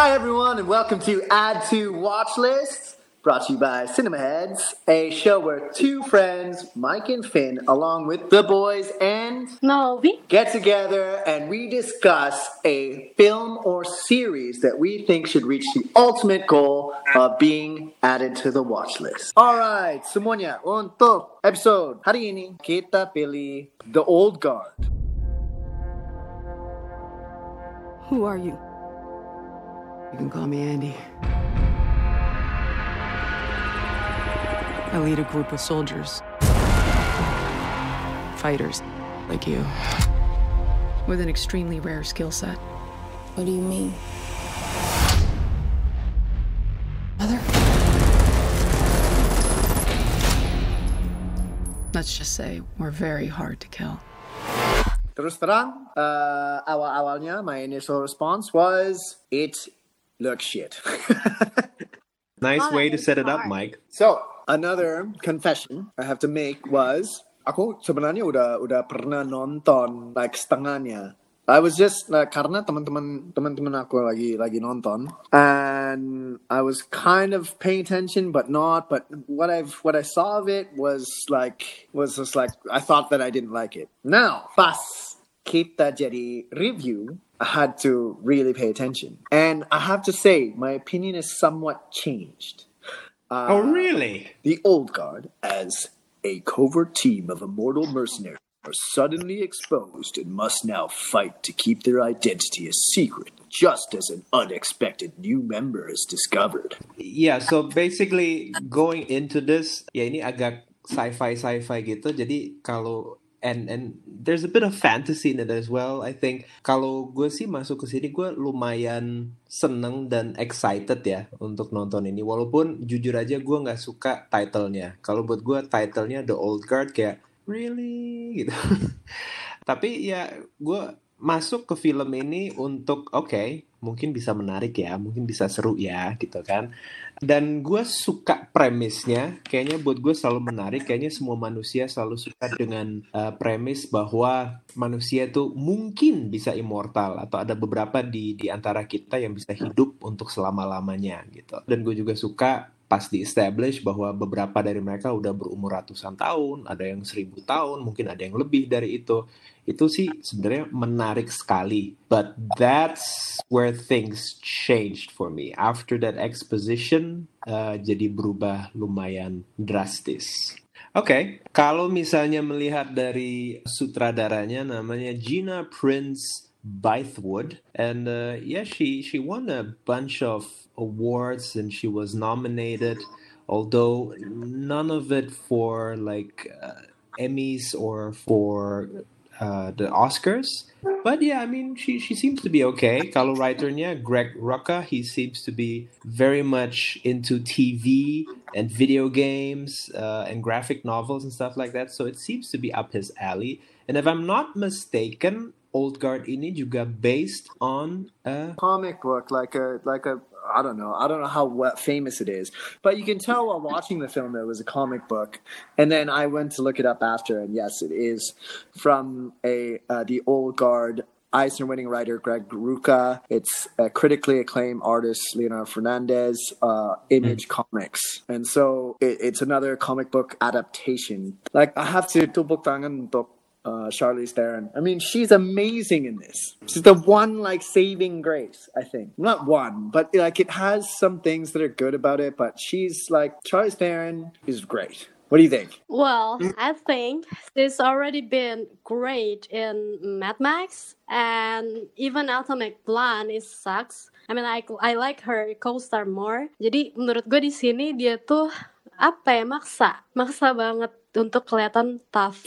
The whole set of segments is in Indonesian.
Hi, everyone, and welcome to Add to Watch List, brought to you by Cinema Heads, a show where two friends, Mike and Finn, along with the boys and Novi. get together and we discuss a film or series that we think should reach the ultimate goal of being added to the watch list. Alright, semuanya, untuk episode hari ini kita pilih The Old Guard. Who are you? You can call me Andy. I lead a group of soldiers. Fighters, like you. With an extremely rare skill set. What do you mean? Mother? Let's just say we're very hard to kill. Terus terang, uh, awal-awalnya my initial response was, it looks shit. Nice Oh, way to set it up. Mike. So, another confession I have to make was aku sebenarnya udah udah pernah nonton like setengahnya. I was just like, karena teman-teman teman-teman aku lagi lagi nonton and I was kind of paying attention but not but what I've what I saw of it was like was just like I thought that I didn't like it. Now, pas kita jadi review I had to really pay attention. And I have to say, my opinion is somewhat changed. Uh, oh, really? The Old Guard, as a covert team of immortal mercenaries, are suddenly exposed and must now fight to keep their identity a secret, just as an unexpected new member is discovered. Yeah, so basically going into this, ya ini agak sci-fi sci-fi gitu. Jadi kalau and and there's a bit of fantasy in it as well. I think kalau gue sih masuk ke sini gue lumayan seneng dan excited ya untuk nonton ini. Walaupun jujur aja gue nggak suka titlenya. Kalau buat gue titlenya The Old Guard kayak really gitu. Tapi ya gue masuk ke film ini untuk oke mungkin bisa menarik ya, mungkin bisa seru ya gitu kan. Dan gue suka premisnya, kayaknya buat gue selalu menarik. Kayaknya semua manusia selalu suka dengan uh, premis bahwa manusia itu mungkin bisa immortal atau ada beberapa di di antara kita yang bisa hidup untuk selama lamanya gitu. Dan gue juga suka pas di establish bahwa beberapa dari mereka udah berumur ratusan tahun, ada yang seribu tahun, mungkin ada yang lebih dari itu. Itu sih sebenarnya menarik sekali. But that's where things changed for me. After that exposition, uh, jadi berubah lumayan drastis. Oke, kalau misalnya melihat dari sutradaranya namanya Gina Prince Bythewood, and uh, yeah, she she won a bunch of awards and she was nominated, although none of it for like uh, Emmys or for uh, the Oscars. But yeah, I mean, she she seems to be okay. Kalau writernya Greg Rucka, he seems to be very much into TV and video games uh, and graphic novels and stuff like that. So it seems to be up his alley. And if I'm not mistaken, Old Guard ini juga based on a Comic book, like a like a I don't know, I don't know how what famous it is, but you can tell while watching the film that it was a comic book. And then I went to look it up after, and yes, it is from a uh, the Old Guard Eisner winning writer Greg Rucka. It's a critically acclaimed artist Leonardo Fernandez, uh, Image Comics, and so it, it's another comic book adaptation. Like I have to tupok tangan untuk uh, Charlize Theron. I mean, she's amazing in this. She's the one like saving grace. I think not one, but like it has some things that are good about it. But she's like Charlize Theron is great. What do you think? Well, I think she's already been great in Mad Max and even Atomic Blonde is sucks. I mean, I, I like her co-star more. Jadi menurut gue di sini dia tuh apa ya maksa, maksa banget untuk kelihatan tough.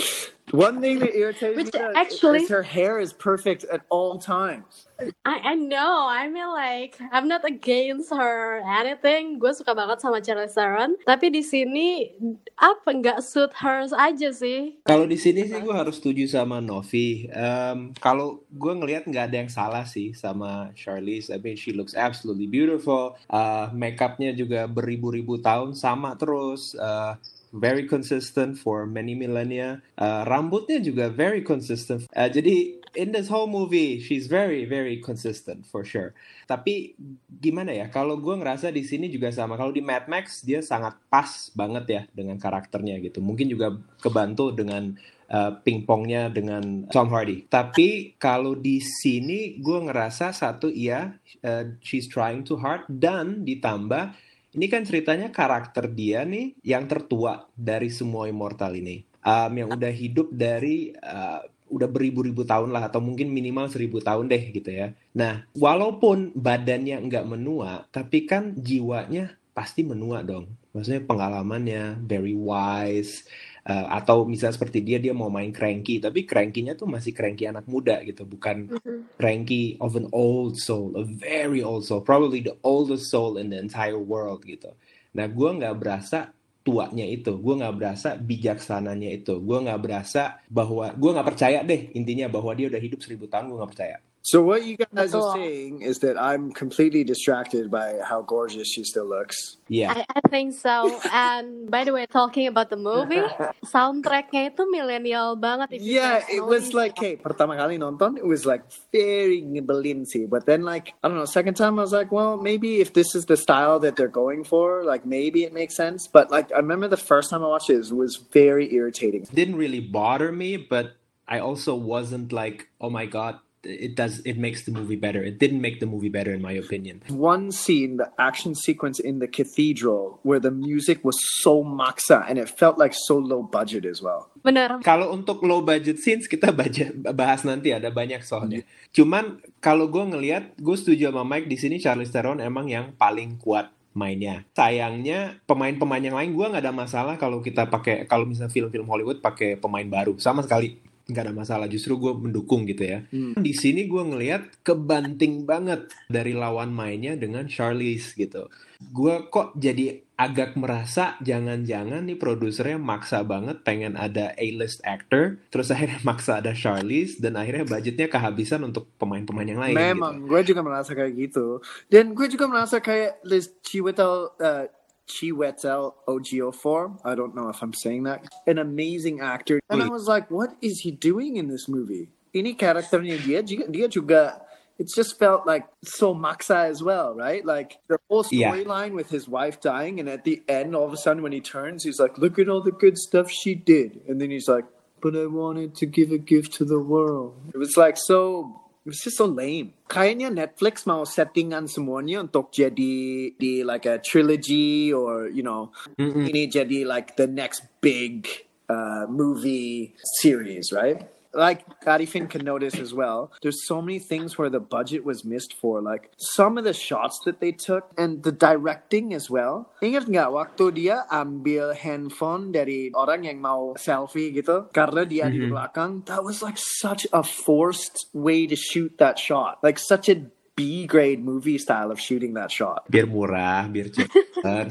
One thing that irritates Which me is- actually- is her hair is perfect at all times. I, I know, I mean like I'm not against her anything. Gue suka banget sama Charlize Theron, tapi di sini apa nggak suit her aja sih. Kalau di sini sih gue harus setuju sama Novi. Em, kalau gue ngelihat nggak ada yang salah sih sama Charlize. I mean she looks absolutely beautiful. Uh, makeupnya juga beribu-ribu tahun sama terus. Uh, very consistent for many millennia. Uh, rambutnya juga very consistent. Uh, jadi in this whole movie she's very very consistent for sure. Tapi gimana ya? Kalau gue ngerasa di sini juga sama. Kalau di Mad Max dia sangat pas banget ya dengan karakternya gitu. Mungkin juga kebantu dengan uh, pingpongnya dengan Tom Hardy. Tapi kalau di sini gue ngerasa satu iya uh, she's trying too hard dan ditambah ini kan ceritanya karakter dia nih yang tertua dari semua immortal ini. Um, yang udah hidup dari uh, udah beribu-ribu tahun lah atau mungkin minimal seribu tahun deh gitu ya. Nah, walaupun badannya nggak menua, tapi kan jiwanya pasti menua dong. Maksudnya pengalamannya very wise, uh, atau misalnya seperti dia dia mau main cranky tapi cranky-nya tuh masih cranky anak muda gitu bukan mm-hmm. cranky of an old soul a very old soul probably the oldest soul in the entire world gitu nah gue nggak berasa tuanya itu gue nggak berasa bijaksananya itu gue nggak berasa bahwa gue nggak percaya deh intinya bahwa dia udah hidup seribu tahun gue nggak percaya So what you guys are saying is that I'm completely distracted by how gorgeous she still looks. Yeah, I, I think so. And by the way, talking about the movie, soundtracknya itu milenial banget. Yeah, it was like, hey, pertama kali nonton, it was like very nyebelin sih. But then like, I don't know, second time I was like, well, maybe if this is the style that they're going for, like maybe it makes sense. But like, I remember the first time I watched it, it was very irritating. didn't really bother me, but I also wasn't like, oh my god, it does it makes the movie better. It didn't make the movie better in my opinion. One scene, the action sequence in the cathedral, where the music was so maksa and it felt like so low budget as well. Benar. Kalau untuk low budget scenes kita baca, bahas nanti ada banyak soalnya. Cuman kalau gue ngelihat, gue setuju sama Mike di sini Charlize Theron emang yang paling kuat mainnya. Sayangnya pemain-pemain yang lain gue nggak ada masalah kalau kita pakai kalau misalnya film-film Hollywood pakai pemain baru sama sekali nggak ada masalah justru gue mendukung gitu ya hmm. di sini gue ngelihat kebanting banget dari lawan mainnya dengan Charlize gitu gue kok jadi agak merasa jangan-jangan nih produsernya maksa banget pengen ada A-list actor terus akhirnya maksa ada Charlize dan akhirnya budgetnya kehabisan untuk pemain-pemain yang lain memang gitu. gue juga merasa kayak gitu dan gue juga merasa kayak Liz Chiwetel uh, Chiwetel Ejiofor. I don't know if I'm saying that. An amazing actor. And I was like, what is he doing in this movie? Ini karakternya dia, dia juga, it just felt like so Maxa as well, right? Like the whole storyline yeah. with his wife dying, and at the end, all of a sudden, when he turns, he's like, look at all the good stuff she did. And then he's like, but I wanted to give a gift to the world. It was like so It's just so lame. Kayaknya Netflix mau settingan semuanya untuk jadi di like a trilogy or you know Mm-mm. ini jadi like the next big uh, movie series, right? Like Arifin can notice as well, there's so many things where the budget was missed for. Like some of the shots that they took and the directing as well. Ingat nggak waktu dia ambil handphone dari orang yang mau selfie gitu karena dia mm-hmm. di belakang? That was like such a forced way to shoot that shot. Like such a B grade movie style of shooting that shot. Biar murah, biar cepat.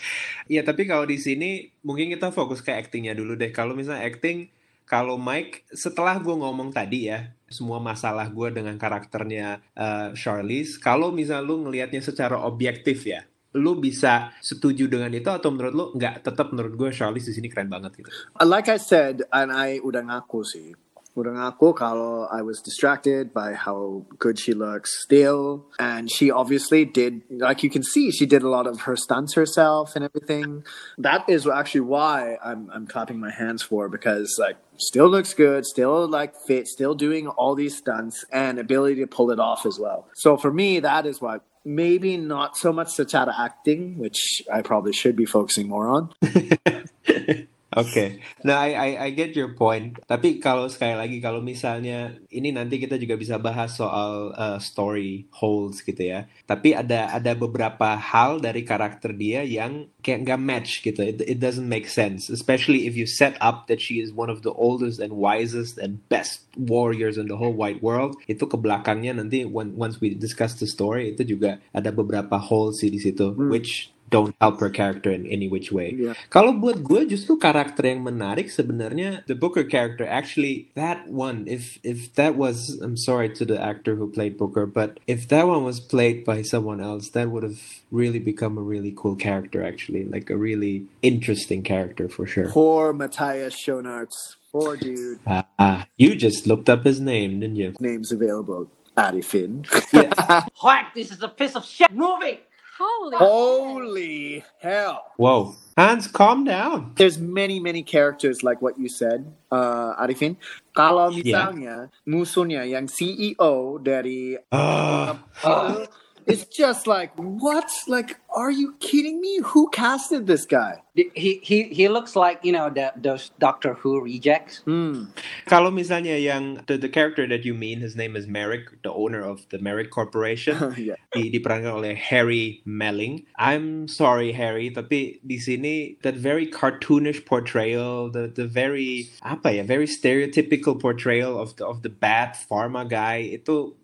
ya tapi kalau di sini mungkin kita fokus ke actingnya dulu deh. Kalau misalnya acting kalau Mike setelah gue ngomong tadi ya semua masalah gue dengan karakternya uh, Charlize kalau misal lu ngelihatnya secara objektif ya lu bisa setuju dengan itu atau menurut lu nggak tetap menurut gue Charlize di sini keren banget gitu? Like I said and I udah ngaku sih udah ngaku kalau I was distracted by how good she looks still. And she obviously did, like you can see, she did a lot of her stunts herself and everything. That is actually why I'm, I'm clapping my hands for because like still looks good, still like fit, still doing all these stunts and ability to pull it off as well. So for me, that is what maybe not so much secara acting, which I probably should be focusing more on. Oke, okay. nah I, I I get your point. Tapi kalau sekali lagi kalau misalnya ini nanti kita juga bisa bahas soal uh, story holes gitu ya. Tapi ada ada beberapa hal dari karakter dia yang kayak nggak match gitu. It, it doesn't make sense, especially if you set up that she is one of the oldest and wisest and best warriors in the whole wide world. Itu ke belakangnya nanti when, once we discuss the story itu juga ada beberapa holes sih di situ, hmm. which don't help her character in any which way. Yeah. Kalau buat gue justru karakter yang menarik sebenarnya the Booker character actually that one if if that was I'm sorry to the actor who played Booker but if that one was played by someone else that would have really become a really cool character actually like a really interesting character for sure. Poor Matthias Schoenaerts. Poor dude. Ah, uh, you just looked up his name, didn't you? Name's available. Arifin. Yes. What? This is a piece of shit movie. Holy. Holy hell! Whoa. Hans, calm down. There's many many characters like what you said, uh, Arifin. Kalau misalnya musuhnya yang CEO dari Ah. Uh, it's just like what? Like, are you kidding me? Who casted this guy? He he he looks like you know the those Doctor Who rejects. Hmm. Kalau misalnya yang the, the character that you mean, his name is Merrick, the owner of the Merrick Corporation. yeah. di, diperankan oleh Harry Melling. I'm sorry Harry, tapi di sini that very cartoonish portrayal, the the very apa ya, very stereotypical portrayal of the of the bad pharma guy itu it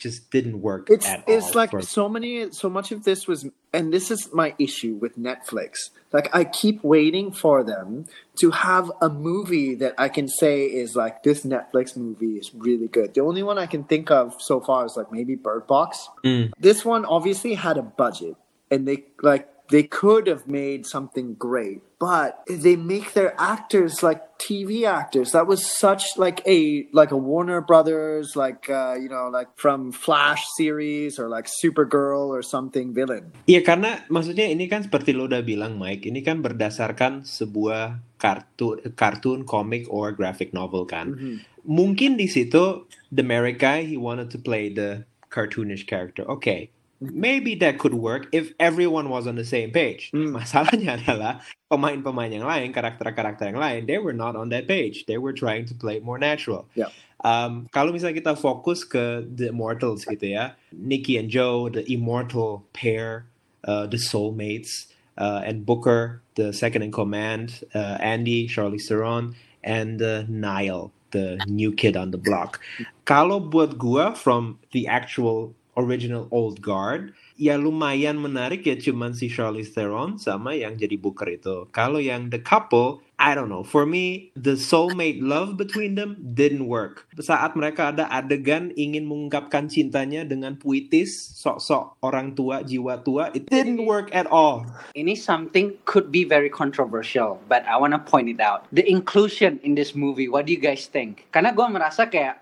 just didn't work It's it's like for- so many so much of this was and this is my issue with Netflix. Like I keep waiting for them to have a movie that I can say is like this Netflix movie is really good. The only one I can think of so far is like maybe Bird Box. Mm. This one obviously had a budget and they like they could have made something great, but they make their actors like TV actors. That was such like a like a Warner Brothers like uh, you know like from Flash series or like Supergirl or something villain. Iya karena maksudnya ini kan seperti lo udah bilang Mike, ini kan berdasarkan sebuah kartun, kartun, komik, or graphic novel kan. Mungkin di situ the guy he wanted to play the cartoonish character. Okay, maybe that could work if everyone was on the same page. Hmm. Masalahnya adalah pemain-pemain yang lain, karakter-karakter yang lain, they were not on that page. They were trying to play more natural. Yeah. Um, kalau misalnya kita fokus ke The Immortals gitu ya, Nikki and Joe, the immortal pair, uh, the soulmates, uh, and Booker, the second in command, uh, Andy, Charlize Theron, and uh, Niall, the new kid on the block. Kalau buat gua from the actual original old guard, ya lumayan menarik ya cuman si Charlize Theron sama yang jadi Booker itu. Kalau yang the couple, I don't know. For me, the soulmate love between them didn't work. Saat mereka ada adegan ingin mengungkapkan cintanya dengan puitis, sok-sok orang tua, jiwa tua, it didn't work at all. Ini something could be very controversial, but I wanna point it out. The inclusion in this movie, what do you guys think? Karena gue merasa kayak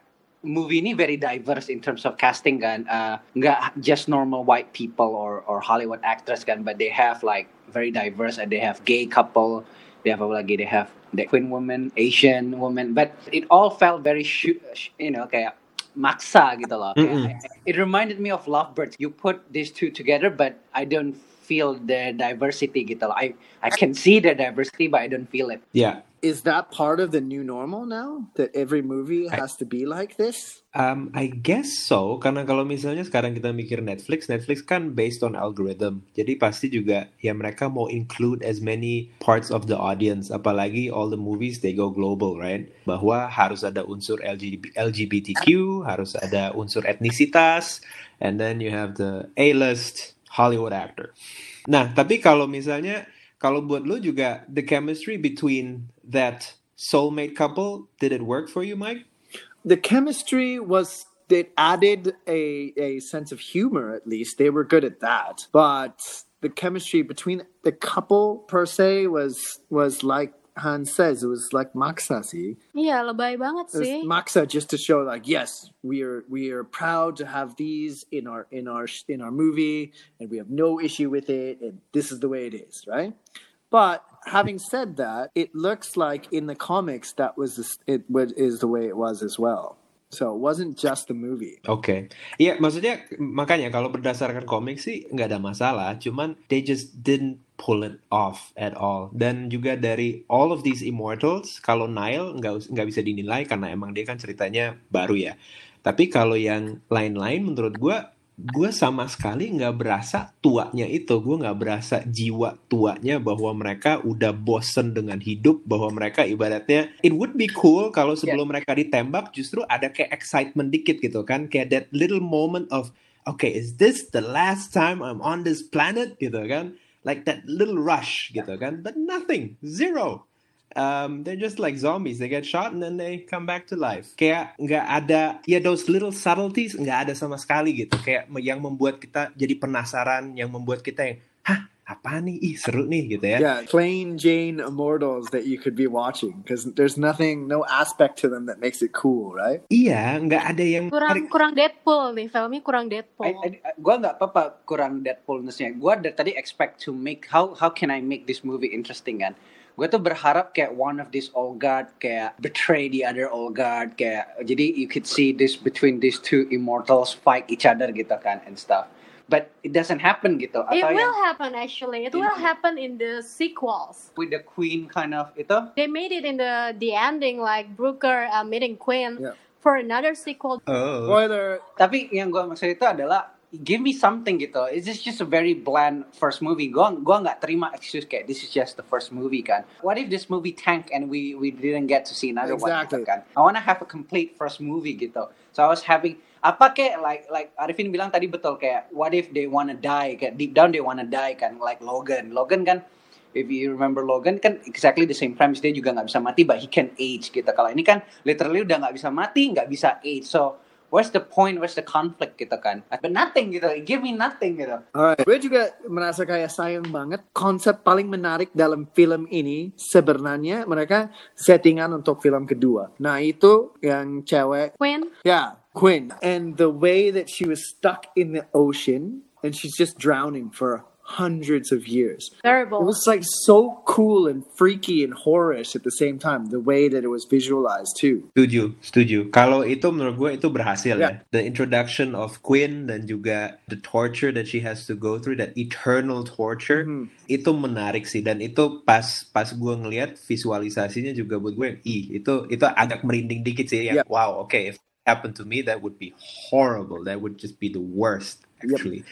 movie ini very diverse in terms of casting kan, uh, nggak just normal white people or or Hollywood actors kan, but they have like very diverse and they have gay couple, they have apa lagi, they have the queen woman, Asian woman, but it all felt very sh- you know kayak maksa gitu loh. Kayak, it reminded me of Lovebirds. You put these two together, but I don't feel the diversity gitu loh. I I can see the diversity, but I don't feel it. Ya, Is that part of the new normal now? That every movie has to be like this? Um, I guess so, karena kalau misalnya sekarang kita mikir Netflix, Netflix kan based on algorithm, jadi pasti juga ya mereka mau include as many parts of the audience, apalagi all the movies they go global, right? Bahwa harus ada unsur LGB LGBTQ, harus ada unsur etnisitas, and then you have the A-list Hollywood actor. Nah, tapi kalau misalnya kalau buat lu juga the chemistry between that soulmate couple, did it work for you, Mike? the chemistry was it added a a sense of humor at least they were good at that but the chemistry between the couple per se was was like Han says it was like maksasi. Iya, lebay banget It was sih. maksa just to show like yes we are we are proud to have these in our in our in our movie and we have no issue with it and this is the way it is right? But having said that it looks like in the comics that was the, it was is the way it was as well. So it wasn't just the movie. Oke, iya maksudnya makanya kalau berdasarkan komik sih nggak ada masalah, cuman they just didn't pull it off at all. Dan juga dari all of these immortals, kalau Nile nggak nggak bisa dinilai karena emang dia kan ceritanya baru ya. Tapi kalau yang lain-lain menurut gua gue sama sekali nggak berasa tuanya itu. Gue nggak berasa jiwa tuanya bahwa mereka udah bosen dengan hidup bahwa mereka ibaratnya it would be cool kalau sebelum mereka ditembak justru ada kayak excitement dikit gitu kan. Kayak that little moment of okay is this the last time I'm on this planet? Gitu kan like that little rush gitu kan but nothing zero um, they're just like zombies. They get shot and then they come back to life. Kayak nggak ada, ya those little subtleties nggak ada sama sekali gitu. Kayak yang membuat kita jadi penasaran, yang membuat kita yang, hah apa nih ih seru nih gitu ya Yeah, plain Jane immortals that you could be watching because there's nothing, no aspect to them that makes it cool, right? iya nggak ada yang kurang kurang Deadpool nih filmnya kurang Deadpool I, I, gua nggak apa-apa kurang Deadpoolness-nya. Gua dari tadi expect to make how how can I make this movie interesting kan? Gue tuh berharap kayak one of these old guard kayak betray the other old guard kayak jadi you could see this between these two immortals fight each other gitu kan and stuff. But it doesn't happen gitu. It Atau will yang happen actually. It will happen in the sequels. with the queen kind of itu They made it in the the ending like Brooker uh, meeting Queen Yeah. for another sequel. oh Spoiler. Tapi yang gue maksud itu adalah give me something gitu. It's just just a very bland first movie. Gua gua nggak terima excuse kayak this is just the first movie kan. What if this movie tank and we we didn't get to see another one Exactly. gitu kan? I wanna have a complete first movie gitu. So I was having apa kayak like like Arifin bilang tadi betul kayak what if they wanna die kayak deep down they wanna die kan like Logan. Logan kan if you remember Logan kan exactly the same premise dia juga nggak bisa mati but he can age gitu. Kalau ini kan literally udah nggak bisa mati nggak bisa age. So where's the point, where's the conflict gitu kan. But nothing gitu, give me nothing gitu. Alright. Gue juga merasa kayak sayang banget konsep paling menarik dalam film ini sebenarnya mereka settingan untuk film kedua. Nah itu yang cewek Queen. Yeah, Quinn. And the way that she was stuck in the ocean and she's just drowning for hundreds of years. It Terrible. was like so cool and freaky and horrorish at the same time, the way that it was visualized too. Setuju, setuju. Kalau itu menurut gue itu berhasil Ya. ya. The introduction of Queen dan juga the torture that she has to go through, that eternal torture, Mhm. itu menarik sih. Dan itu pas pas gue ngelihat visualisasinya juga buat gue, ih itu itu agak merinding dikit sih. Ya. Yang, Wow, okay, happened to me, that would be horrible. That would just be the worst Yep. actually.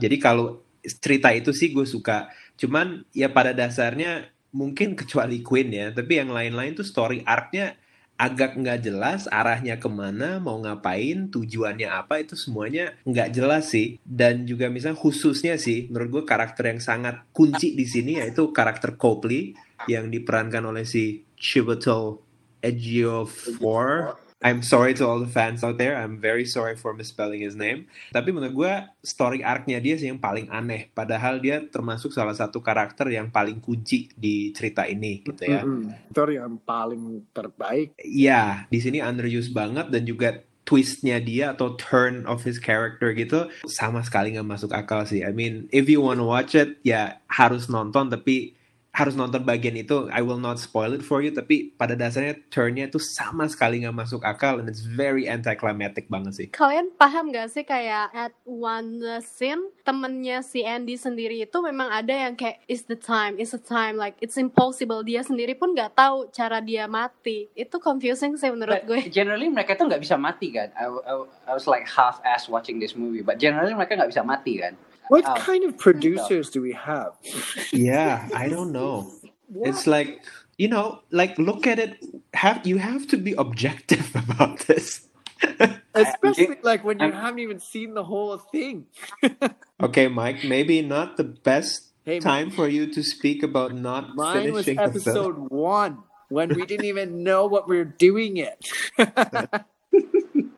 Jadi kalau cerita itu sih gue suka. Cuman ya pada dasarnya mungkin kecuali Queen ya, tapi yang lain-lain tuh story arc-nya agak nggak jelas arahnya ke mana, mau ngapain, tujuannya apa itu semuanya nggak jelas sih. Dan juga misalnya khususnya sih, menurut gue karakter yang sangat kunci di sini yaitu karakter Copley yang diperankan oleh si Chiwetel Ejiofor. I'm sorry to all the fans out there. I'm very sorry for misspelling his name. Tapi menurut gue story arc-nya dia sih yang paling aneh. Padahal dia termasuk salah satu karakter yang paling kunci di cerita ini gitu ya. Mm-mm. Itu yang paling terbaik. Iya, di sini underused banget dan juga twistnya dia atau turn of his character gitu sama sekali nggak masuk akal sih. I mean, if you wanna watch it, ya harus nonton tapi harus nonton bagian itu. I will not spoil it for you. Tapi pada dasarnya turnnya itu sama sekali nggak masuk akal and it's very anticlimactic banget sih. Kalian paham gak sih kayak at one scene temennya si Andy sendiri itu memang ada yang kayak it's the time, it's the time, like it's impossible. Dia sendiri pun nggak tahu cara dia mati. Itu confusing sih menurut But gue. generally mereka tuh nggak bisa mati kan. I, I, I was like half ass watching this movie, but generally mereka nggak bisa mati kan. What Oh. kind of producers do we have? Yeah, I don't know. It's like you know, like look at it. Have you have to be objective about this? Especially like when you I'm- haven't even seen the whole thing. Okay, Mike, maybe not the best Hey, time for you to speak about not Mine was finishing the film. episode one when we didn't even know what we were doing it.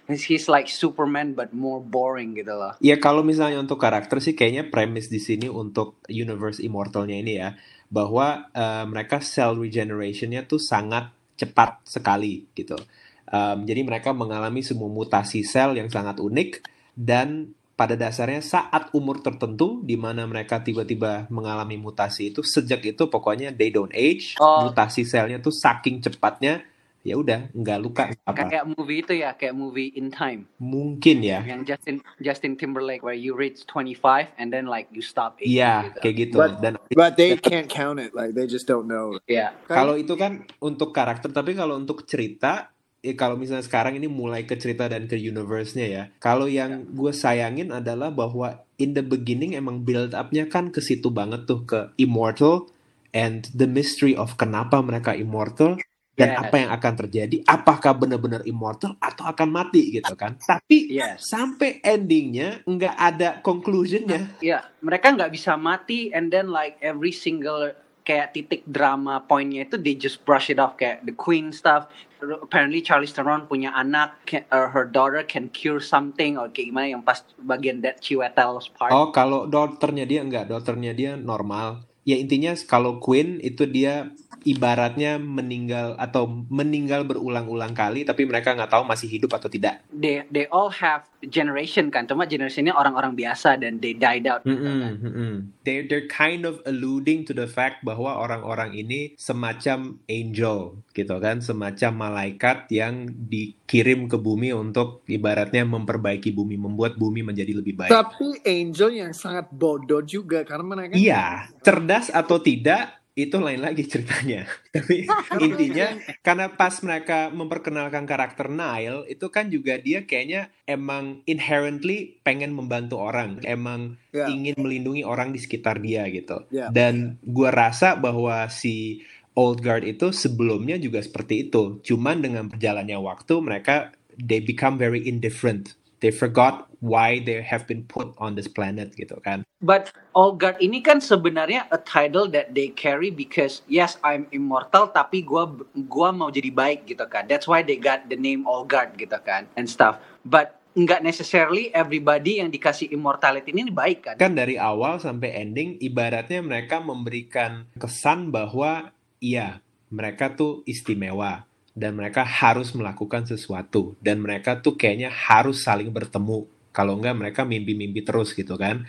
He's like Superman but more boring gitu loh. Ya kalau misalnya untuk karakter sih kayaknya premis di sini untuk universe immortalnya ini ya bahwa eh, mereka cell regenerationnya tuh sangat cepat sekali gitu. Em, jadi mereka mengalami semua mutasi sel yang sangat unik dan pada dasarnya saat umur tertentu di mana mereka tiba-tiba mengalami mutasi itu sejak itu pokoknya they don't age Oh. mutasi selnya tuh saking cepatnya ya udah nggak luka apa Kayak movie itu ya, kayak movie In Time mungkin ya yang Justin Justin Timberlake where you reach 25 and then like you stop aging iya gitu. kayak gitu But- dan But they can't count it. Like they just don't know. Iya. Kalau itu kan untuk karakter, tapi kalau untuk cerita, eh, kalau misalnya sekarang ini mulai ke cerita dan ke universe-nya ya. Kalau yang gue sayangin adalah bahwa in the beginning emang build up-nya kan ke situ banget tuh ke immortal and the mystery of kenapa mereka immortal dan Yes. apa yang akan terjadi, apakah benar-benar immortal atau akan mati gitu kan. Tapi Yes. sampai endingnya nggak ada conclusion-nya. Iya, mereka nggak bisa mati and then like every single kayak titik drama poinnya itu they just brush it off kayak the queen stuff apparently Charlize Theron punya anak can, or her daughter can cure something or kayak gimana yang pas bagian that Chiwetel's part Oh, kalau dokternya dia enggak, dokternya dia normal. Ya intinya kalau Queen itu dia ibaratnya meninggal atau meninggal berulang-ulang kali tapi mereka nggak tahu masih hidup atau tidak. they they all have generation kan cuma generationnya orang-orang biasa dan they died out gitu kan. Mm-mm, mm-mm. They they're kind of alluding to the fact bahwa orang-orang ini semacam angel gitu kan, semacam malaikat yang dikirim ke bumi untuk ibaratnya memperbaiki bumi, membuat bumi menjadi lebih baik. Tapi Angel yang sangat bodoh juga karena mereka Iya, cerdas atau tidak itu lain lagi ceritanya. Tapi intinya karena pas mereka memperkenalkan karakter Nile itu kan juga dia kayaknya emang inherently pengen membantu orang, emang Ya. ingin melindungi orang di sekitar dia gitu. Ya. Dan gua rasa bahwa si Old Guard itu sebelumnya juga seperti itu. Cuman dengan berjalannya waktu mereka they become very indifferent. They forgot why they have been put on this planet gitu kan. But Olgard ini kan sebenarnya a title that they carry because yes I'm immortal tapi gua gua mau jadi baik gitu kan. That's why they got the name Olgard gitu kan and stuff. But nggak necessarily everybody yang dikasih immortality ini baik kan. kan dari awal sampai ending ibaratnya mereka memberikan kesan bahwa iya mereka tuh istimewa dan mereka harus melakukan sesuatu. Dan mereka tuh kayaknya harus saling bertemu. Kalau enggak mereka mimpi-mimpi terus gitu kan.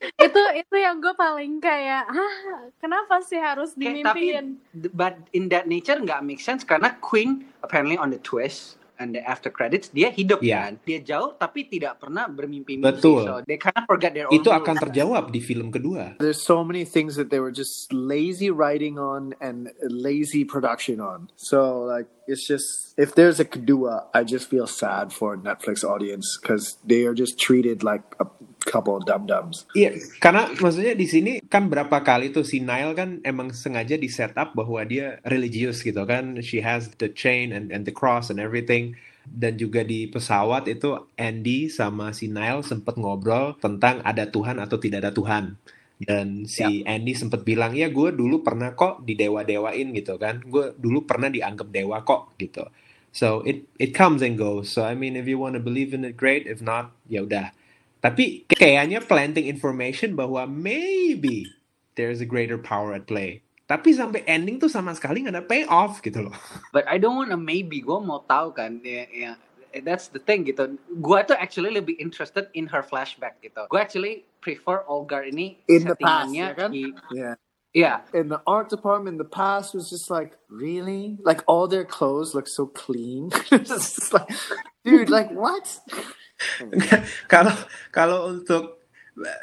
Itu itu yang gue paling kayak hah kenapa sih harus Kayak, tapi dimimpiin but in that nature nggak make sense karena Queen apparently on the twist and the after credits dia hidup Iya. kan. Dia jauh tapi tidak pernah bermimpi-mimpi. Betul. So they kind of forget their own itu akan rules. terjawab di film kedua There's so many things that they were just lazy writing on and lazy production on. So like it's just if there's a Kadua, I just feel sad for Netflix audience because they are just treated like a couple of dum dums. Iya, karena maksudnya di sini kan berapa kali tuh si Nile kan emang sengaja di set up bahwa dia religius gitu kan. She has the chain and and the cross and everything. Dan juga di pesawat itu Andy sama si Nile sempet ngobrol tentang ada Tuhan atau tidak ada Tuhan. Dan si Andy sempet bilang, ya gue dulu pernah kok didewa-dewain gitu kan. Gue dulu pernah dianggap dewa kok gitu. So it it comes and goes. So I mean if you want to believe in it great, if not ya udah. Tapi kayaknya planting information bahwa maybe there's a greater power at play. Tapi sampai ending tuh sama sekali nggak ada payoff gitu loh. But I don't wanna maybe. Gue mau tahu kan. Ya, ya, that's the thing gitu. Gue tuh actually lebih interested in her flashback gitu. Gue actually prefer Olgar ini In the past, settingannya ya kan? di- Yeah. Yeah. In the art department, the past was just like, really? Like all their clothes look so clean. it's just like, dude, like what? kalau kalau untuk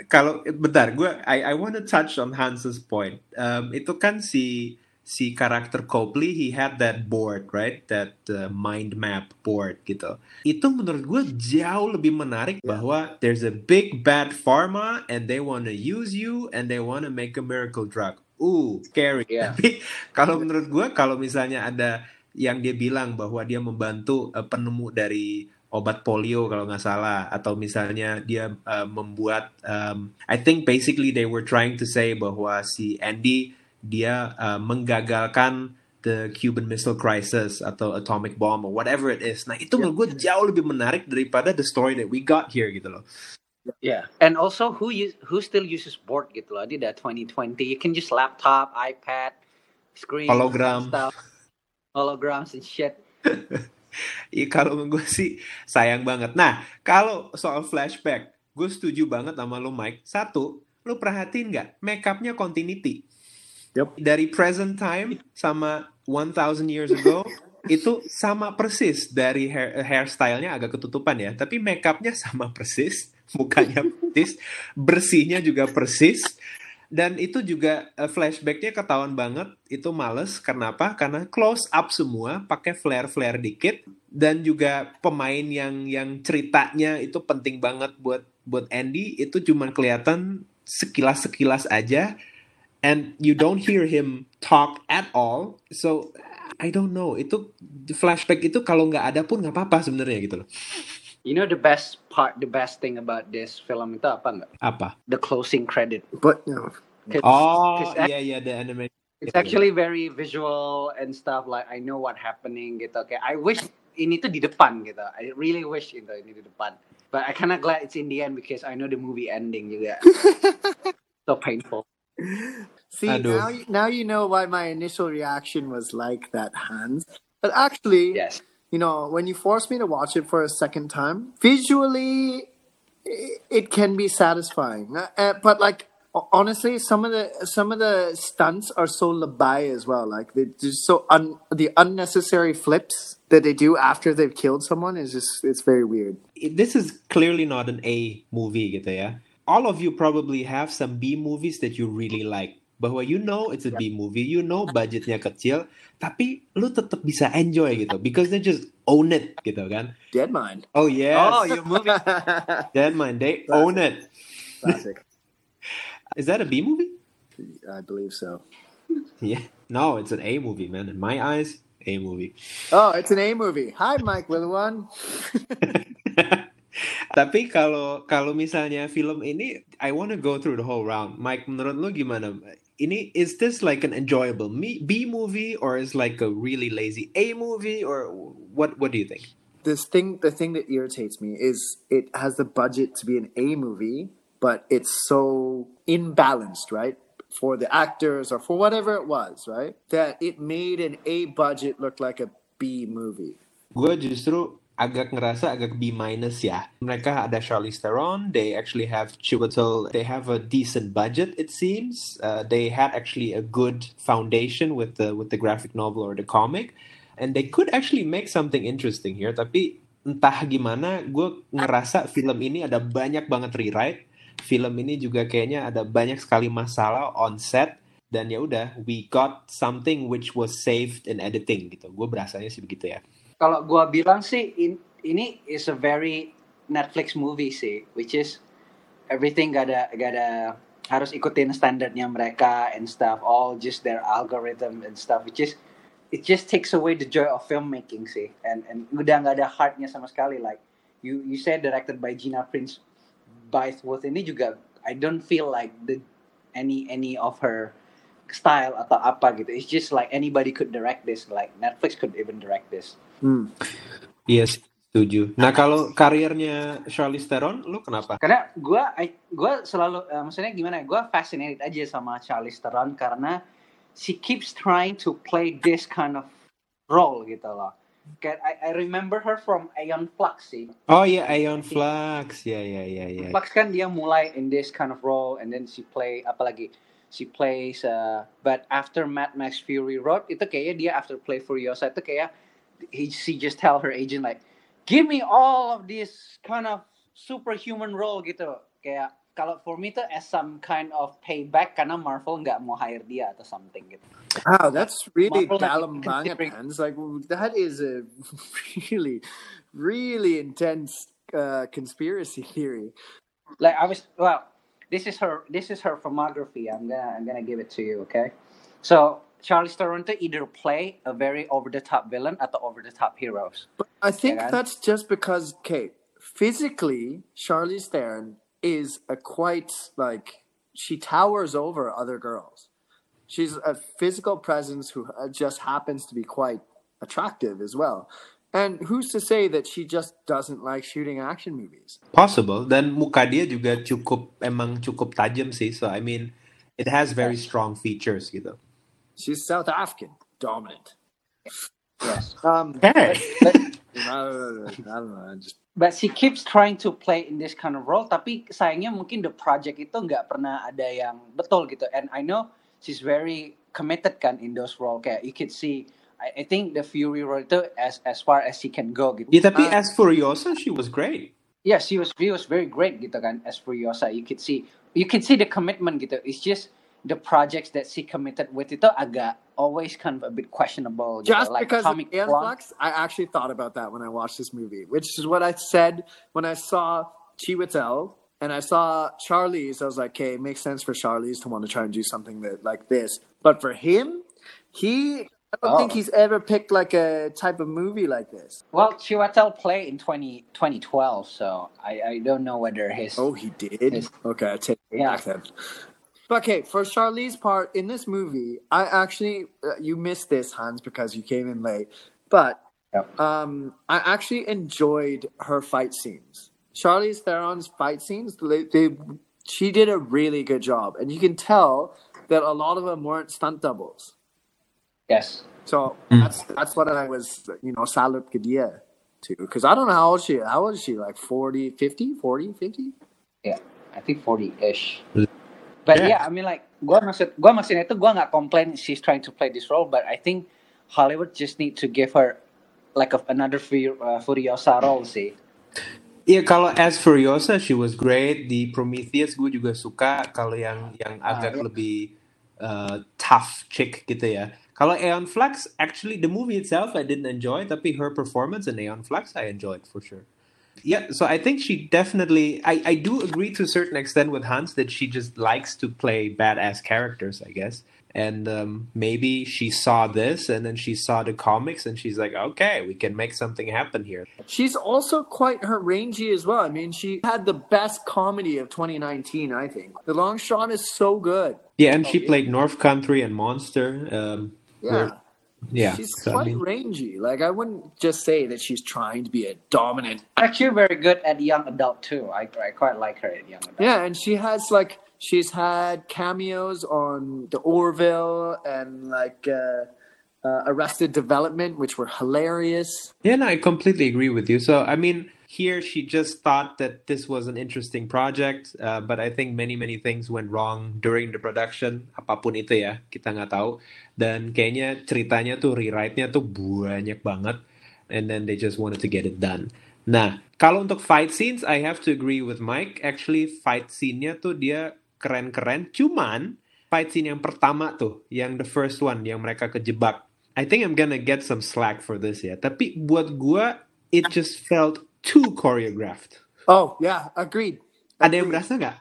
kalau bentar gue I I want to touch on Hans's point. Um, itu kan si si karakter Copley he had that board right that uh, mind map board gitu. Itu menurut gue jauh lebih menarik bahwa there's a big bad pharma and they wanna use you and they wanna make a miracle drug. Uh, scary. Yeah. Tapi kalau menurut gue kalau misalnya ada yang dia bilang bahwa dia membantu uh, penemu dari obat polio kalau nggak salah atau misalnya dia uh, membuat um, I think basically they were trying to say bahwa si Andy dia uh, menggagalkan the Cuban Missile Crisis atau atomic bomb or whatever it is. Nah itu menurut gue jauh lebih menarik daripada the story that we got here gitu loh. Yeah. And also who use who still uses board gitu loh. Di that 2020 you can just laptop, iPad, screen, Hologram. stuff, holograms and shit. Iya kalau menurut gue sih sayang banget. Nah kalau soal flashback, gue setuju banget sama lo Mike. Satu, lo perhatiin nggak make upnya continuity. Yep. Dari present time sama 1000 years ago itu sama persis dari hair, hairstylenya agak ketutupan ya, tapi make upnya sama persis, mukanya persis, bersihnya juga persis. Dan itu juga eh, flashbacknya ketahuan banget, itu males. Kenapa? Karena close up semua, pakai flare-flare dikit, dan juga pemain yang yang ceritanya itu penting banget buat buat Andy itu cuma kelihatan sekilas sekilas aja, and you don't hear him talk at all. So I don't know, itu flashback itu kalau nggak ada pun nggak apa-apa sebenarnya gitu loh. You know the best part, the best thing about this film itu apa nggak? Apa? The closing credit. But know, 'Cause- Oh 'cause iya iya the animation. It's actually very visual and stuff. Like I know what happening gitu. Okay, I wish ini tuh di depan gitu. I really wish itu ini di depan. But I kinda glad it's in the end because I know the movie ending juga. so painful. See, Aduh. now, you- now you know why my initial reaction was like that, Hans. But actually, Yes. you know, when you force me to watch it for a second time, visually, i- it can be satisfying. Uh, uh, but like, honestly, some of the some of the stunts are so labai as well. Like they just so un, the unnecessary flips that they do after they've killed someone is just it's very weird. this is clearly not an A movie gitu ya. All of you probably have some B movies that you really like. Bahwa you know it's a B movie, you know budgetnya kecil, tapi lu tetap bisa enjoy gitu because they just own it gitu kan. Dead Mind. Oh yes, Oh, your movie. Dead Mind, they own it. Classic. Is that a B movie? I believe so. Yeah. No, it's an A movie, man. In my eyes, A movie. Oh, it's an A movie. Hi, Mike Williwan. Tapi kalau kalau misalnya film ini, I want to go through the whole round. Mike, menurut lu gimana? Ini is this like an enjoyable me- B movie or is like a really lazy A movie or what? What do you think? this thing the thing that irritates me is it has the budget to be an A movie, but it's so imbalanced, right? For the actors or for whatever it was, right? That it made an A budget look like a B movie. Gue justru agak ngerasa agak B minus ya. Mereka ada Charlize Theron, they actually have Chiwetel, they have a decent budget it seems. Uh, they had actually a good foundation with the with the graphic novel or the comic, and they could actually make something interesting here. Tapi entah gimana, gue ngerasa film ini ada banyak banget rewrite. Film ini juga kayaknya ada banyak sekali masalah on set dan ya udah we got something which was saved in editing gitu. Gue berasanya sih begitu ya. Kalau gua bilang sih in, ini is a very Netflix movie sih, which is everything gak ada gak ada harus ikutin standarnya mereka and stuff, all just their algorithm and stuff, which is it just takes away the joy of filmmaking sih, and and udah nggak ada heartnya sama sekali. Like you you said directed by Gina Prince Bythewood ini juga I don't feel like the any any of her style atau apa gitu. It's just like anybody could direct this, like Netflix could even direct this. Hmm. Yes, setuju. Nah kalau karirnya Charlize Theron, lu kenapa? Karena gue gue selalu eh, maksudnya gimana? Gue fascinated aja sama Charlize Theron karena she keeps trying to play this kind of role gitu loh. Kayak I, I remember her from Aeon Flux sih. Oh iya, Aeon Flux. Ya ya ya ya. Flux kan dia mulai in this kind of role and then she play apalagi she plays uh, but after Mad Max Fury Road itu kayaknya dia after play Furiosa itu kayak he she just tell her agent like give me all of this kind of superhuman role gitu kayak kalau for me tuh as some kind of payback karena Marvel nggak mau hire dia atau something gitu. Wow, that's really Marvel dalam like, banget, man. It's like that is a really, really intense uh, conspiracy theory. Like I was well, this is her this is her filmography. I'm gonna I'm gonna give it to you, okay? So Charlize Theron tuh either play a very over the top villain at the over the top heroes. But I think Yeah. that's just because, okay, physically, Charlize Theron is a quite like she towers over other girls. She's a physical presence who uh, just happens to be quite attractive as well. And who's to say that she just doesn't like shooting action movies? Possible. Dan muka dia juga cukup emang cukup tajam sih. So I mean, it has very strong features gitu. She's South African, dominant. Yes. Um, Hey. I don't know. I don't know. I just But she keeps trying to play in this kind of role, tapi sayangnya mungkin the project itu nggak pernah ada yang betul gitu. And I know she's very committed kan in those role. Kayak you could see, I, I think the Fury role itu as as far as she can go gitu. Ya tapi Uh, as Furiosa, she was great. yeah, she was she was very great gitu kan as Furiosa. You could see you could see the commitment gitu. It's just the projects that she committed with itu agak always kind of a bit questionable. Gitu. just like because of Atomic Alien Flux, I actually thought about that when I watched this movie, which is what I said when I saw Chiwetel and I saw Charlize. I was like, okay, it makes sense for Charlize to want to try and do something that like this, but for him, he. I don't think Oh. he's ever picked like a type of movie like this. Well, Chiwetel played in 20, 2012, so I, I don't know whether his Oh, he did. Yes. Okay, I take it Yeah. back then. Okay, for Charlize's part in this movie, I actually uh, you missed this Hans because you came in late, but Yep. um, I actually enjoyed her fight scenes. Charlize Theron's fight scenes, they, they she did a really good job, and you can tell that a lot of them weren't stunt doubles. Yes. So Mm. that's that's what I was, you know, salute ke dia to because I don't know how old she how old is she like 40, 50, 40, 50? Yeah, I think 40-ish. But Yeah. yeah, I mean like gua maksud gua maksudnya itu gua nggak complain she's trying to play this role, but I think Hollywood just need to give her like a, another Fu- uh, Furiosa role sih. Iya kalau as Furiosa she was great di Prometheus gue juga suka kalau yang yang Ah, agak iya. lebih uh, tough chick gitu ya. Kalau Aeon Flux actually the movie itself I didn't enjoy tapi her performance in Aeon Flux I enjoyed for sure. Yeah, so I think she definitely I, I do agree to a certain extent with Hans that she just likes to play badass characters, I guess. And um, maybe she saw this and then she saw the comics and she's like, okay, we can make something happen here. She's also quite her rangy as well. I mean, she had the best comedy of 2019, I think. The Long Shot is so good. Yeah, and she played North Country and Monster. Um, Yeah. where- yeah. She's so, I quite mean- rangy. Like I wouldn't just say that she's trying to be a dominant. Actually, very good at young adult too. I, I quite like her at young adult. Yeah, and she has like she's had cameos on the Orville and like uh, uh, Arrested Development, which were hilarious. yeah, no, I completely agree with you. So, I mean, here she just thought that this was an interesting project, uh, but I think many, many things went wrong during the production. Apa pun itu ya, kita nggak tahu. Dan kayaknya ceritanya tuh, rewrite-nya tuh banyak banget. And then they just wanted to get it done. Nah, kalau untuk fight scenes, I have to agree with Mike. Actually, fight scene-nya tuh dia keren-keren. Cuman, fight scene yang pertama tuh, yang the first one, yang mereka kejebak. I think I'm gonna get some slack for this ya. Tapi buat gua, it just felt too choreographed. Oh yeah, agreed. Ada yang berasa nggak?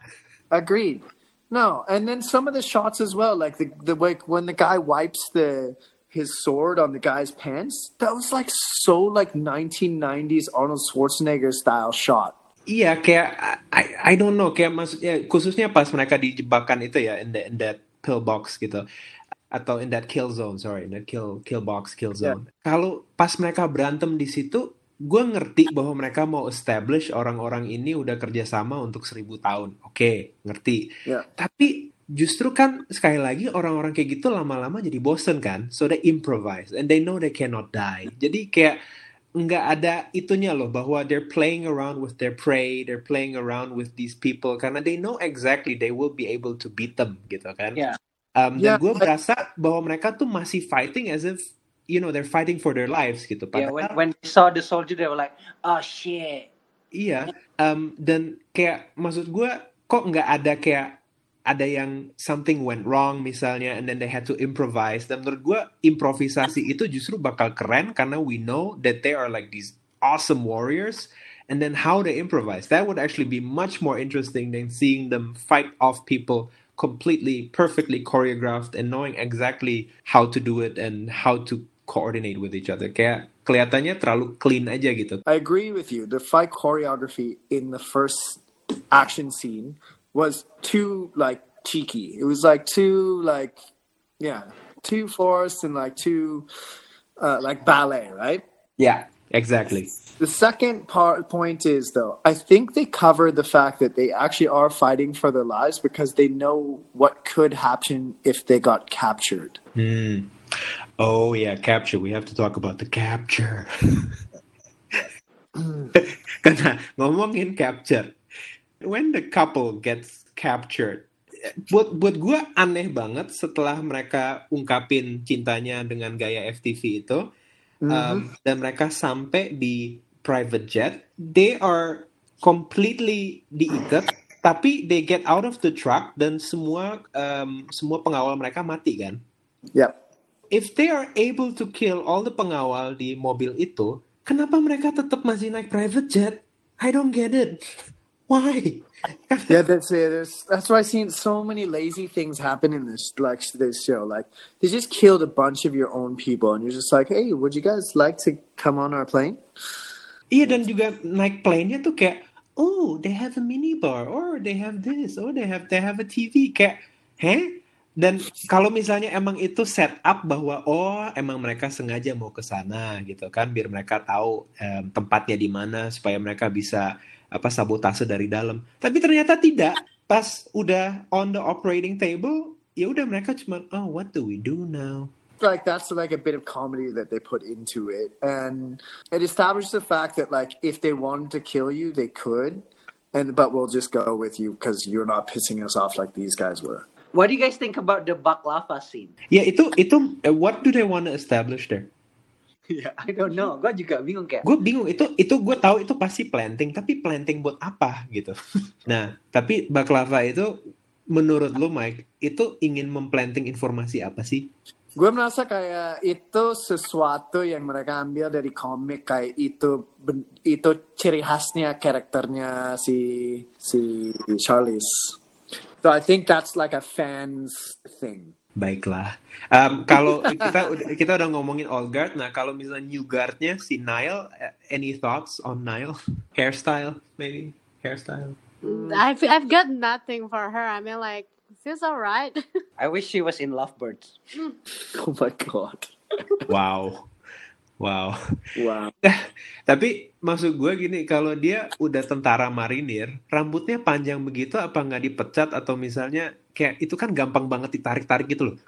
Agreed. No, and then some of the shots as well, like the the like when the guy wipes the his sword on the guy's pants, that was like so like 1990s Arnold Schwarzenegger style shot. Iya, kayak I, I don't know, kayak maksudnya khususnya pas mereka di jebakan itu ya, in, the, in that pill box gitu, atau in that kill zone, sorry, in that kill kill box, kill zone. Kalau pas mereka berantem di situ, gue ngerti bahwa mereka mau establish orang-orang ini udah kerjasama untuk seribu tahun. Oke, ngerti. Yeah. Tapi justru kan sekali lagi orang-orang kayak gitu lama-lama jadi bosen kan, so they improvise and they know they cannot die. Jadi kayak nggak ada itunya loh bahwa they're playing around with their prey, they're playing around with these people karena they know exactly they will be able to beat them gitu kan. Yeah. Um, Yeah, dan gue but- berasa bahwa mereka tuh masih fighting as if you know they're fighting for their lives gitu. Yeah, Padahal when when they saw the soldier, they were like, "Oh shit." Iya, um, dan kayak maksud gue kok nggak ada kayak ada yang something went wrong misalnya, and then they had to improvise. Dan menurut gue improvisasi itu justru bakal keren karena we know that they are like these awesome warriors, and then how they improvise. That would actually be much more interesting than seeing them fight off people completely, perfectly choreographed and knowing exactly how to do it and how to coordinate with each other. Kayak kelihatannya terlalu clean aja gitu. I agree with you. The fight choreography in the first action scene was too like cheeky. It was like too like yeah, too forced and like too uh, like ballet, right? Yeah, exactly. The second part point is though, I think they covered the fact that they actually are fighting for their lives because they know what could happen if they got captured. Hmm. Oh yeah, capture. We have to talk about the capture. Karena ngomongin capture, when the couple gets captured, buat buat gue aneh banget setelah mereka ungkapin cintanya dengan gaya FTV itu, um, dan mereka sampai di private jet, they are completely diikat, tapi they get out of the truck dan semua um, semua pengawal mereka mati kan? Yep. If they are able to kill all the pengawal di mobil itu, kenapa mereka tetap masih naik private jet? I don't get it. Why? Yeah, that's it. There's, that's why I've seen so many lazy things happen in this like this show. Like they just killed a bunch of your own people, and you're just like, hey, would you guys like to come on our plane? Iya dan juga naik plane-nya tuh kayak, oh they have a minibar, or they have this, or they have they have a TV. Kayak heh dan kalau misalnya emang itu set up bahwa oh emang mereka sengaja mau ke sana gitu kan biar mereka tahu em, tempatnya di mana supaya mereka bisa apa sabotase dari dalam. Tapi ternyata tidak. Pas udah on the operating table ya udah mereka cuma oh what do we do now? Like that's like a bit of comedy that they put into it. And it established the fact that like if they wanted to kill you they could. And but we'll just go with you because you're not pissing us off like these guys were What do you guys think about the baklava scene? ya itu itu eh, what do they want to establish there Ya, I don't know. Gue juga bingung kayak. gue bingung itu itu gue tahu itu pasti planting tapi planting buat apa gitu nah tapi baklava itu menurut lo Mike itu ingin memplanting informasi apa sih gue merasa kayak itu sesuatu yang mereka ambil dari komik kayak itu itu ciri khasnya karakternya si si Charlize so I think that's like a fans thing. Baiklah. Em, kalau kita udah- kita udah ngomongin old guard nah kalau misalnya new guardnya si Nile eh, any thoughts on Nile hairstyle maybe? Hairstyle? I've I've got nothing for her. I mean, like she's alright. I wish she was in Lovebirds. oh my god. Wow wow. Wow. Tapi maksud gue gini, kalau dia udah tentara marinir, rambutnya panjang begitu apa nggak dipecat? Atau misalnya kayak itu kan gampang banget ditarik-tarik gitu loh.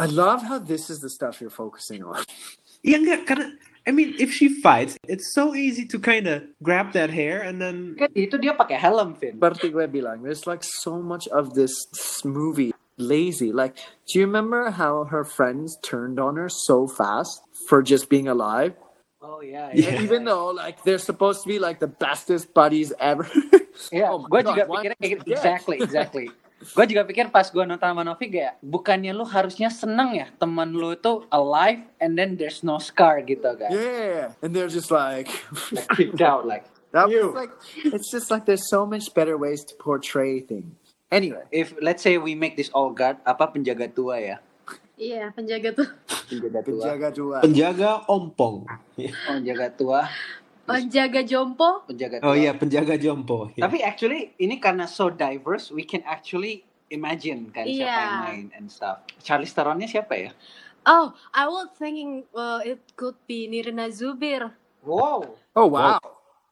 I love how this is the stuff you're focusing on. Iya enggak, karena I mean if she fights, it's so easy to kind of grab that hair and then Kan itu dia pakai helm, Vin. seperti gue bilang there's like so much of this movie lazy like do you remember how her friends turned on her so fast for just being alive Oh iya. Yeah. even though like they're supposed to be like the bestest buddies ever. Iya, Oh gue juga pikirnya kayak gitu. Exactly, exactly. gue juga pikir pas gue nonton sama Novi kayak bukannya lu harusnya seneng ya teman lu itu alive and then there's no scar gitu kan. yeah, and they're just like Like, creeped out like. that You. was like it's just like there's so much better ways to portray things. Anyway, If let's say we make this all guard apa penjaga tua ya? Iya, penjaga tuh. Penjaga tua. penjaga dua. penjaga ompong. Oh, penjaga tua, Penjaga jompo. penjaga tua. Oh iya, penjaga jompo. Ya. Tapi actually ini karena so diverse, we can actually imagine kan siapa Iya. yang main and stuff. Charlize Theronnya siapa ya? Oh, I was thinking uh, it could be Nirina Zubir. Wow. Oh wow.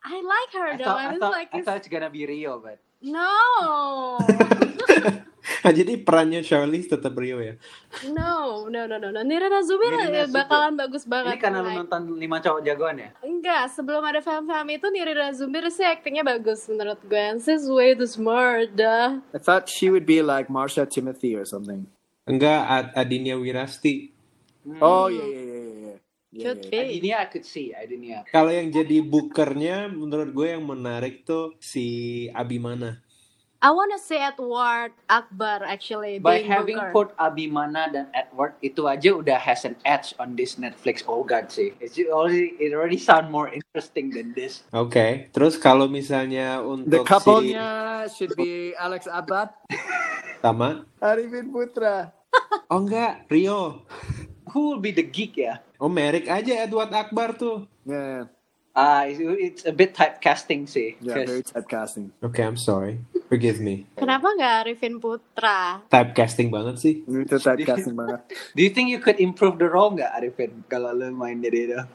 I like her I though. thought, I I was thought, like, I it's- thought it's gonna be Rio, but no, Nah, jadi perannya Charlize tetap Rio ya. no, no, no, no, no. Nirina Zubir Nirina eh, bakalan bagus banget. ini karena lu nonton lima cowok jagoan ya? Enggak, sebelum ada film-film itu Nirina Zubir sih aktingnya bagus menurut gue. And she's way too smart, dah. I thought she would be like Marsha Timothy or something. Enggak, Ad- Adinia Wirasti. Oh yeah, yeah, yeah, yeah, yeah. Yeah, Could yeah. Adinia I could see, Adinia. Kalau yang jadi bookernya menurut gue yang menarik tuh si Abimana. I wanna see Edward Akbar actually By being having Booker. put Abimana dan Edward itu aja udah has an edge on this Netflix Oh God sih. It's already it already sound more interesting than this. Oke, terus kalau misalnya The untuk couple-nya should be Alex Abad, si sama, Arifin Putra. oh enggak, Rio. Who will be the geek ya? Oh Merrick aja Edward Akbar tuh. Yeah, Ah, it's, it's a bit typecasting sih. yeah, 'Cause very typecasting. Oke, I'm sorry. Forgive me. Kenapa nggak Arifin Putra? Typecasting banget sih. Itu typecasting banget. Do you think you could improve the role nggak Arifin kalau lu main jadi itu?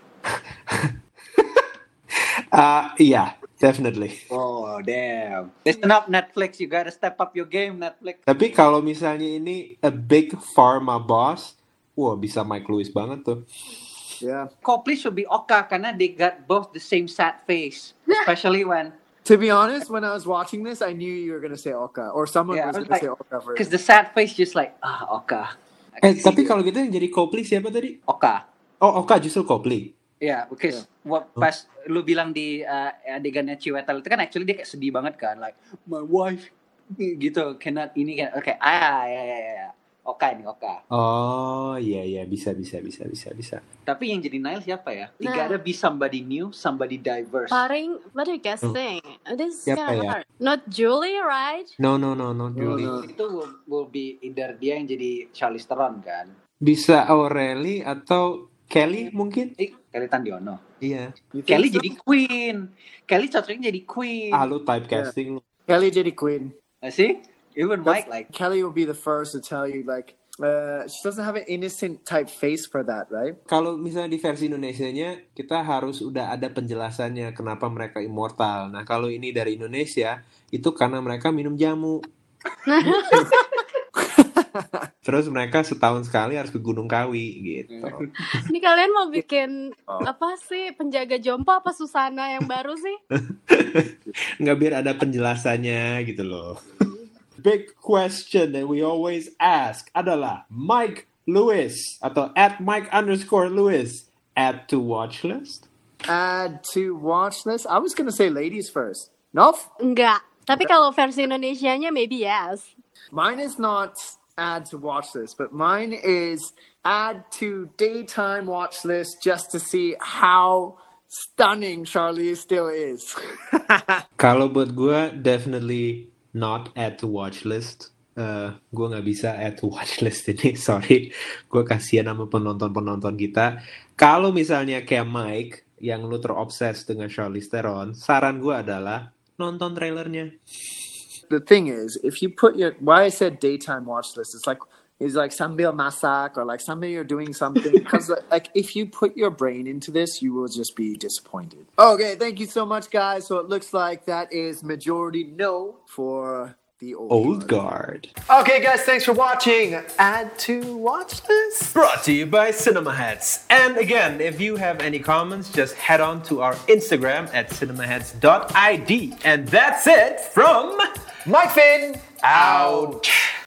Ah, iya, definitely. Oh damn. Listen up Netflix, you gotta step up your game Netflix. Tapi kalau misalnya ini a big pharma boss, wah bisa Mike Lewis banget tuh. Yeah. Copley should be Oka karena they got both the same sad face, especially when To be honest, when I was watching this, I knew you were gonna say Oka, or someone Yeah, was was gonna like- say Oka first. because the sad face just like ah Oka. I Eh, tapi kalau gitu yang jadi Copley siapa tadi? Oka. Oh, Oka justru Copley. Yeah, because what pas lu bilang di uh, adegannya Ciwetel itu kan actually dia kayak sedih banget kan, like my wife gitu cannot ini kan, oke ah ya ya ya, ya. Oka ini Oka. Oh, iya iya bisa bisa bisa bisa bisa. Tapi yang jadi Nile siapa ya? You Nah. gotta be somebody new, somebody diverse. Paling, what do you guys Hmm. This is Siapa ya? hard. Not Julie, right? No no no no Julie. no. Itu will, will be either dia yang jadi Charlize Theron kan, Bisa Aureli atau Kelly mungkin? eh Kelly Tandiono. Iya. You think Kelly so? jadi Queen. Kelly cocoknya jadi Queen. Ah lu typecasting lu. Kelly jadi Queen. Ah, sih? Even Mike like Kelly will be the first to tell you like uh, she doesn't have an innocent type face for that, right? Kalau misalnya di versi Indonesianya, kita harus udah ada penjelasannya kenapa mereka immortal. Nah, kalau ini dari Indonesia, itu karena mereka minum jamu. Terus mereka setahun sekali harus ke Gunung Kawi gitu. Ini kalian mau bikin apa sih penjaga jompo apa Susana yang baru sih? Nggak biar ada penjelasannya gitu loh. Big question that we always ask adalah Mike Lewis atau at Mike underscore Lewis add to watch list. Add to watch list. I was gonna say ladies first. No, Enggak. Tapi kalau versi Indonesianya maybe yes. mine is not add to watch list, but mine is add to daytime watch list just to see how stunning Charlie still is. Kalau buat gue definitely not add to watch list. Eh, gue nggak bisa add to watch list ini, sorry. Gue kasihan sama penonton-penonton kita. Kalau misalnya kayak Mike yang lu terobses dengan Charlize Theron, saran gue adalah nonton trailernya. the thing is, if you put your why I said daytime watch list, it's like is like sambil masak or like something you're doing something because like if you put your brain into this, you will just be disappointed. Okay, thank you so much, guys. So it looks like that is majority no for the old. Old Guard. Okay, guys, thanks for watching. Add to watch this. Brought to you by Cinema Heads. And again, if you have any comments, just head on to our Instagram at cinemaheads.id. And that's it from Mike Finn Ouch.